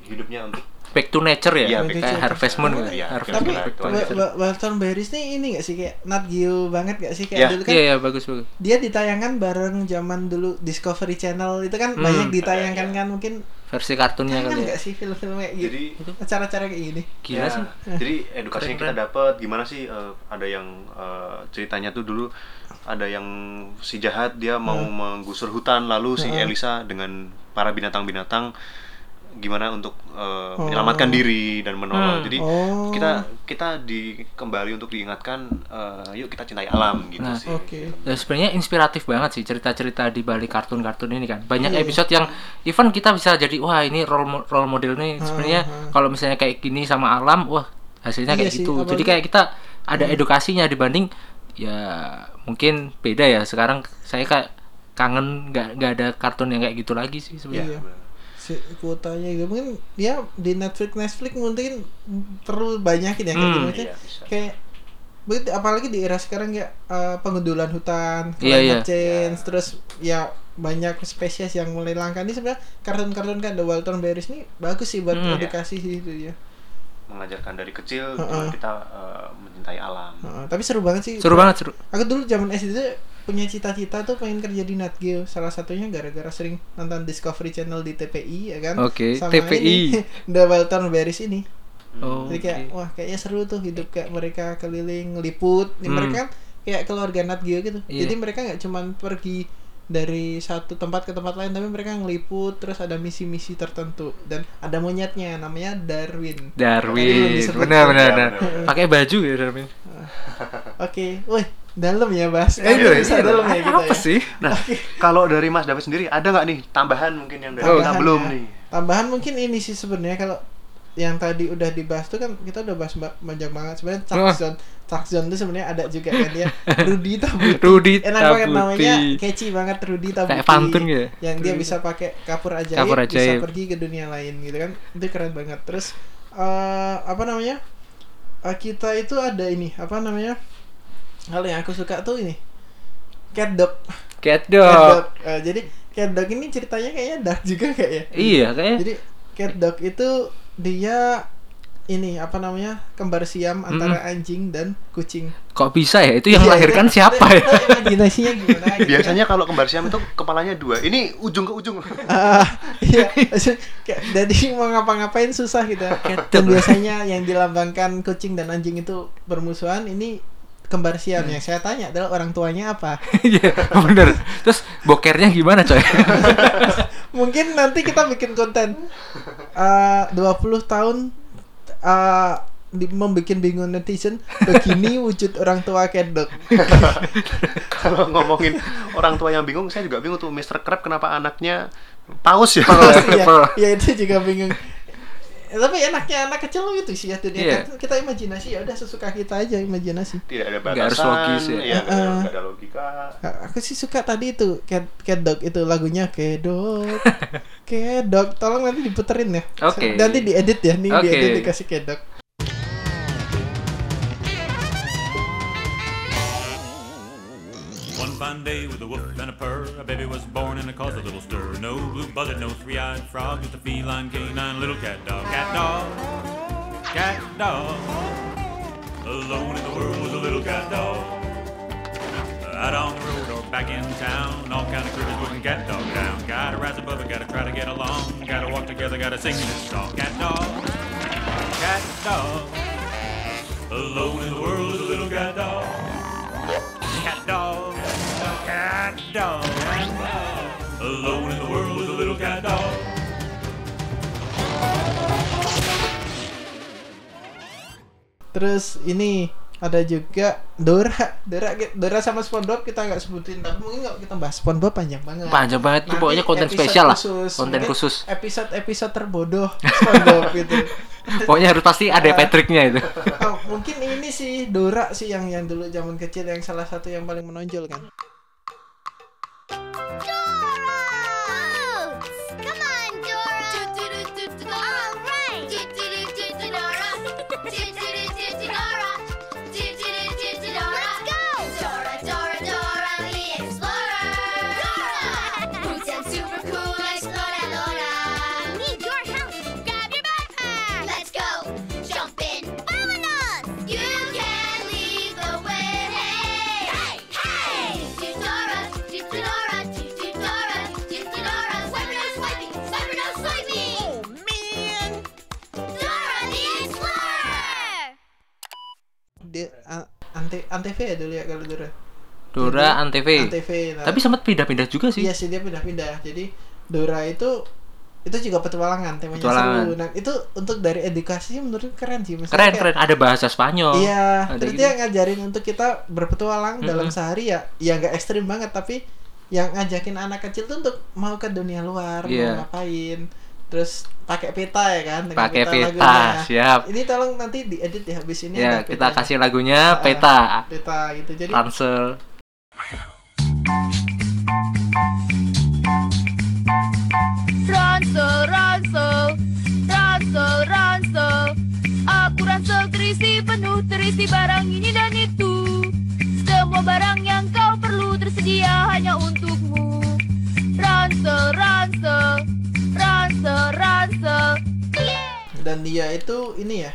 hidupnya untuk Back to nature ya. Iya, back to kayak nature. Harvest Moon gitu. Iya, Harvest tapi Walton Berries nih ini gak sih kayak Nat Geo banget gak sih kayak Iya. dulu kan Iya, iya, bagus bagus. dia ditayangkan bareng zaman dulu Discovery Channel itu kan Hmm. banyak ditayangkan kan mungkin Versi kartunnya kali ya. gak sih film-film kayak gitu jadi acara-acara kayak gini Gila ya, sih. jadi edukasinya kita dapat gimana sih eh, ada yang eh, ceritanya tuh dulu ada yang si jahat dia mau menggusur hutan lalu si Hmm. Elisa dengan para binatang-binatang gimana untuk eh, menyelamatkan diri dan menolong Hmm. jadi Oh. kita kita di kembali untuk diingatkan eh, yuk kita cintai alam gitu Nah, sih oke Ya, sebenarnya inspiratif banget sih cerita-cerita di balik kartun-kartun ini kan. Banyak Iya. episode yang even kita bisa jadi wah ini role role model nih sebenarnya ah. kalau misalnya kayak gini sama alam, wah hasilnya Iya kayak sih, gitu. Jadi kayak kita ada edukasinya dibanding ya mungkin beda ya. Sekarang saya kayak kangen nggak nggak ada kartun yang kayak gitu lagi sih Ya, sebenarnya. Iya. Si kuotanya juga mungkin ya di Netflix Netflix mungkin perlu banyakin ya kayak Hmm. gitu Iya, kayak begitu apalagi di era sekarang kayak eh, pengundulan hutan, Iya, climate iya. change, terus ya banyak spesies yang mulai langka ini sebenarnya kartun-kartun kan The Walton Berries ini bagus sih buat Hmm. edukasi sih itu ya. mengajarkan dari kecil Heeh. gimana kita eh, mencintai alam Heeh, tapi seru banget sih. Seru banget seru. Aku dulu zaman SD tuh punya cita-cita tuh pengen kerja di Nat Geo. Salah satunya gara-gara sering nonton Discovery Channel di TPI ya kan. Oke, Sama TPI. ini, The Walton Berries ini. Oh, Jadi kayak oke. wah kayaknya seru tuh hidup kayak mereka keliling ngeliput. Ini Hmm. Mereka kan kayak keluarga Nat Geo gitu. Iya. Jadi mereka nggak cuman pergi dari satu tempat ke tempat lain tapi mereka ngeliput terus ada misi-misi tertentu dan ada monyetnya namanya Darwin. Darwin benar benar pakai baju ya Darwin Oke, wih dalam ya bahas. Eh, iya, bisa iya. dalam ya kita apa ya. sih Nah, kalau dari Mas David sendiri ada nggak nih tambahan mungkin yang dari kita belum ya. nih? Tambahan mungkin ini sih sebenarnya kalau yang tadi udah dibahas tuh kan kita udah bahas ba- banyak banget sebenarnya. Taxon Taxon tuh sebenarnya ada juga kan dia Rudy Tabuti Rudy enak banget Tabuti. namanya catchy banget Rudy Tabuti Kayak pantun gitu ya? yang dia bisa pakai kapur ajaib, Kapur bisa ajaib. pergi ke dunia lain gitu kan itu keren banget terus eh, apa namanya Eh, kita itu ada ini apa namanya hal yang aku suka tuh ini cat dog cat cat dog dog Eh, jadi cat dog ini ceritanya kayaknya dark juga kayak ya iya kayaknya jadi cat dog itu dia ini apa namanya kembar siam antara anjing dan kucing. kok bisa ya itu yang Iya, melahirkan itu- siapa itu- ya itu Imajinasinya gimana? gitu kan. Biasanya kalau kembar siam itu kepalanya dua. Ini ujung ke ujung. Ah, iya, jadi mau ngapa-ngapain susah gitu. Dan biasanya yang dilambangkan kucing dan anjing itu bermusuhan ini kembar siam yang saya tanya adalah orang tuanya apa? iya bener terus bokernya gimana coy Mungkin nanti kita bikin konten eh 20 tahun eh di membuat bingung netizen begini wujud orang tua dog. kalau ngomongin orang tua yang bingung, saya juga bingung tuh Mr. Crab kenapa anaknya paus ya? Iya, Apa? ya itu juga bingung. Eh, tapi enaknya anak kecil gitu sih ya dunia Iya. kan kita imajinasi ya udah sesuka kita aja imajinasi. Tidak ada batasan. Nggak harus logis ya. Iya, nggak ada, logika. A- Aku sih suka tadi itu cat cat dog itu lagunya cat dog. cat dog tolong nanti diputerin ya. Oke. Nanti diedit ya nih Oke. diedit dikasih cat woof and a purr, a baby was born and it caused a little stir. No blue buzzard, no three-eyed frog, just a feline canine little cat dog. Cat dog, cat dog. Alone in the world was a little cat dog. Out on the road or back in town, all kind of critters looking cat dog down. Gotta rise above it, gotta try to get along. Gotta walk together, gotta sing this song. Cat dog, cat dog. Alone in the world was a little cat dog. Cat dog, cat dog. Alone in the world was a little cat dog. Terus ini ada juga Dora, Dora, Dora sama SpongeBob kita nggak sebutin, tapi mungkin kalau kita bahas SpongeBob panjang banget. panjang banget itu pokoknya konten episode spesial lah khusus, konten khusus Episode-episode terbodoh SpongeBob gitu. pokoknya harus pasti ada Patricknya itu Oh, mungkin ini sih Dora sih yang yang dulu zaman kecil yang salah satu yang paling menonjol kan. Antv ya dulu ya kalau Dora. Dora Antv Antv. Nah, tapi sempat pindah-pindah juga sih Iya sih dia pindah-pindah. Jadi Dora itu itu juga petualangan temanya Petualangan. seru. Nah, itu untuk dari edukasi menurut keren sih. Maksudnya keren kayak- keren ada bahasa Spanyol Iya, ada terus gitu. dia ngajarin untuk kita berpetualang dalam Mm-mm. sehari ya, ya nggak ekstrim banget tapi yang ngajakin anak kecil tuh untuk mau ke dunia luar, Iya. mau ngapain, terus pakai peta ya kan, pakai peta lagunya. siap Ini tolong nanti diedit ya habis ini. ya kita kasih lagunya peta peta gitu. Jadi Ransel Ransel, ransel, ransel, ransel Aku ransel terisi penuh, terisi barang ini dan itu dia itu ini ya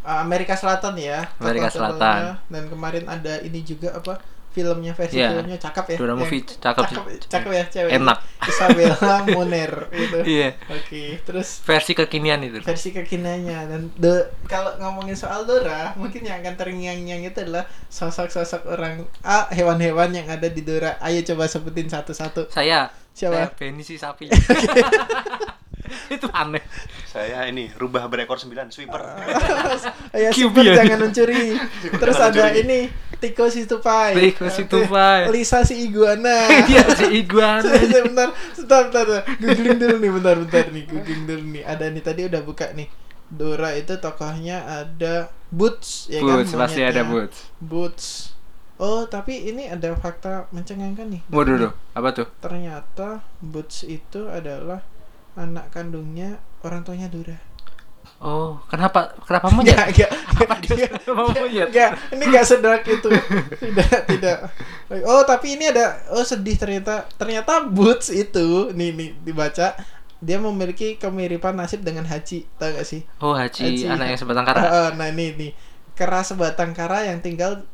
Amerika Selatan ya. Amerika. Selatan. Dan kemarin ada ini juga apa filmnya versi Iya. filmnya cakep ya Dora movie cakep cakep, cakep ya cewek Enak. Isabella Moner gitu Iya. oke terus Versi kekinian itu. versi kekiniannya dan do, kalau ngomongin soal Dora mungkin yang akan terngiang-ngiang itu adalah sosok-sosok orang ah hewan-hewan yang ada di Dora ayo coba sebutin satu-satu Saya. Siapa? Saya Benny si sapi. itu aneh. Saya ini rubah berekor 9 sweeper. ya super ya. jangan mencuri terus Jangan ada mencuri. ini Tiko si tupai Tiko si tupai. Lisa si iguana Iya si iguana. bentar, bentar, bentar, bentar. Googling dulu nih, bentar, bentar nih, googling dulu nih. Ada nih tadi udah buka nih. Dora itu tokohnya ada Boots, ya kan? Boots, pasti ada. Boots. Boots. Oh, tapi ini ada fakta mencengangkan nih. Waduh, duh. apa tuh? Ternyata Boots itu adalah anak kandungnya orang tuanya Dora. Oh, kenapa kenapa monyet? Enggak, enggak. Kenapa monyet? Enggak, ini enggak sedark itu. Tidak, tidak. Oh, tapi ini ada oh sedih ternyata. Ternyata Boots itu nih nih dibaca dia memiliki kemiripan nasib dengan Haji, tahu gak sih? Oh, Haji, Haji. anak yang sebatang kara. Eh, nah ini nih kera sebatang kara yang tinggal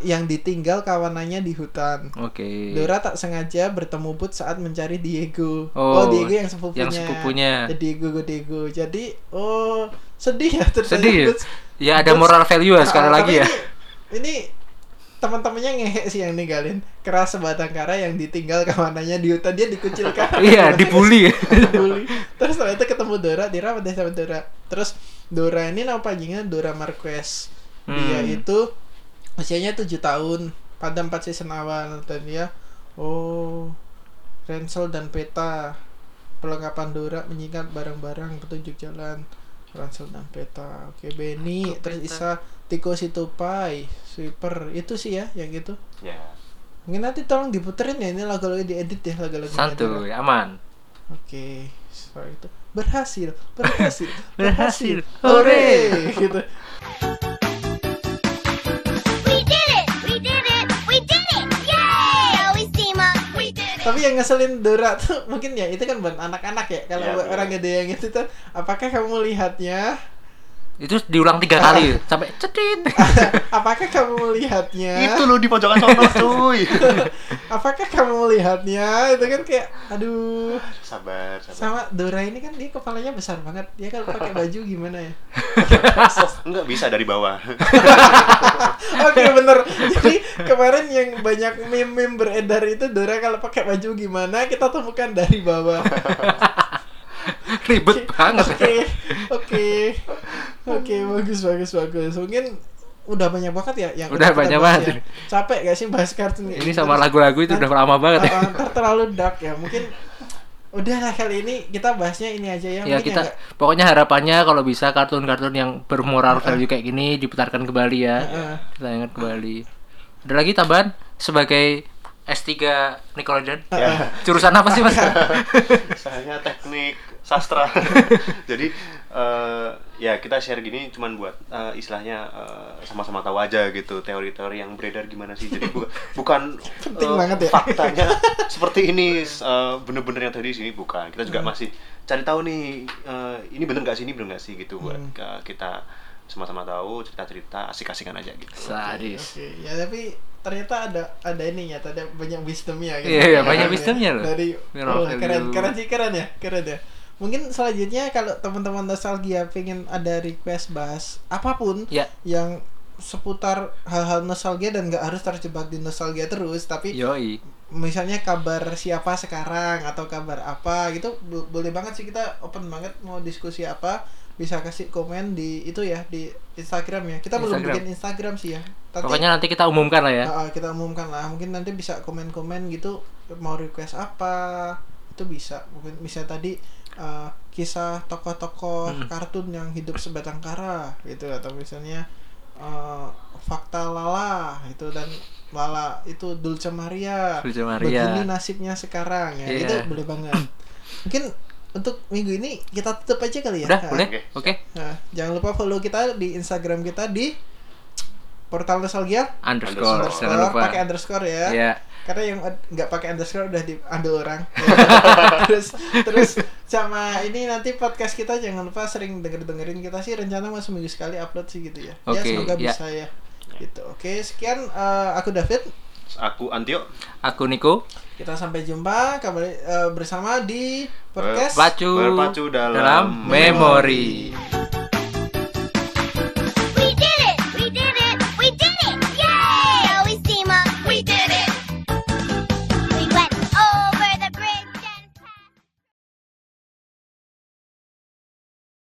yang ditinggal kawanannya di hutan. Oke. Dora tak sengaja bertemu Boots saat mencari Diego. Oh, Diego yang sepupunya. yang sepupunya. Ya, Diego, Diego. Jadi, oh sedih ya ceritanya Sedih ya? Boots. Ya ada Boots- moral value ya sekali Ah, lagi ya. Ini, ini teman-temannya ngehe sih yang ninggalin keras sebatang kara yang ditinggal kawanannya di hutan dia dikucilkan Iya, dibully. dibully terus setelah itu ketemu Dora dirawat deh sama Dora terus Dora ini nama panjangnya Dora Marquez dia Hmm. itu usianya 7 tahun. Pada 4 season awal. Dan dia oh Ransel dan Peta perlengkapan Dora menyikat barang-barang petunjuk jalan. Ransel dan Peta. Oke Benny terus Peta? Isa Tiko Situpai Sweeper. Itu sih ya yang itu. Ya. mungkin nanti tolong diputerin ya ini lagu-lagu diedit ya lagu-lagu Santuy, aman. Oke, soal itu. Berhasil, berhasil, Berhasil. hore, gitu. Tapi yang ngeselin Dora tuh mungkin ya itu kan buat anak-anak ya. Kalau bener. orang gede yang itu tuh, apakah kamu melihatnya? Itu diulang tiga kali sampai cedit. apakah kamu melihatnya? Itu lo di pojokan sono, cuy. Apakah kamu melihatnya? Itu kan kayak, aduh. sabar, sabar. Sama Dora ini kan dia kepalanya besar banget. Dia kalau pakai baju gimana ya? Enggak bisa dari bawah. Oke bener. Jadi kemarin yang banyak meme-meme beredar itu Dora kalau pakai baju gimana kita temukan dari bawah. Ribet banget. Oke, oke, oke, bagus, bagus, bagus. Mungkin udah banyak banget ya yang Udah banyak banget. ya. Capek gak sih bahas kartun Ini sama lagu-lagu itu udah lama banget ya. Ntar terlalu dark ya. Mungkin udah lah kali ini kita bahasnya ini aja ya. Ya Mungkin kita nggak- pokoknya harapannya kalau bisa kartun-kartun yang bermoral value kayak gini diputarkan kembali ya. Heeh. Kita ingat kembali. Ada lagi tambahan sebagai S3 Nickelodeon? Ya. Jurusan apa sih Mas? Saya teknik sastra. Jadi eh, ya kita share gini cuman buat eh, istilahnya eh, sama-sama tahu aja gitu teori-teori yang beredar gimana sih. Jadi bu- bukan Penting eh, banget ya. faktanya seperti ini eh, bener-bener yang tadi sini bukan. Kita juga masih cari tahu nih eh, ini bener nggak sih ini bener nggak sih gitu buat Hmm. eh, kita sama-sama tahu cerita-cerita asik-asikan aja gitu. Sadis. Oke, ya tapi ternyata ada ada ininya, ada banyak wisdomnya gitu. Iya, iya, banyak Dari- wisdomnya loh. Dari oh, keren, keren sih, keren ya, keren ya. Mungkin selanjutnya kalau teman-teman nostalgia pengen ada request bahas apa pun Ya. yang seputar hal-hal nostalgia dan nggak harus terjebak di nostalgia terus, tapi Yoi. misalnya kabar siapa sekarang atau kabar apa gitu bo- boleh banget sih kita open banget mau diskusi apa bisa kasih komen di itu ya di Instagram ya kita belum Instagram. bikin Instagram sih ya Nanti- Pokoknya nanti kita umumkan lah ya. Ah, kita umumkan lah mungkin nanti bisa komen-komen gitu mau request apa itu bisa mungkin bisa tadi uh, kisah tokoh-tokoh Hmm. kartun yang hidup sebatang kara gitu atau misalnya uh, fakta Lala itu dan Lala itu Dulce Maria Dulce Maria. begini nasibnya sekarang ya Iya. itu boleh banget mungkin untuk minggu ini kita tutup aja kali ya Udah, Ah. boleh? Oke. Oke. Nah, jangan lupa follow kita di Instagram kita di portal nostalgia Underscore, underscore jangan lupa. pakai underscore ya Ya. Karena yang nggak pakai underscore udah diambil orang terus terus sama ini nanti podcast kita jangan lupa sering denger dengerin kita sih rencana mau seminggu sekali upload sih gitu ya ya Oke, semoga ya. bisa ya Gitu. Oke, sekian eh, aku David. Aku Antio. Aku Niko. Kita sampai jumpa kembali eh, bersama di podcast Pacu Berpacu dalam dalam memori.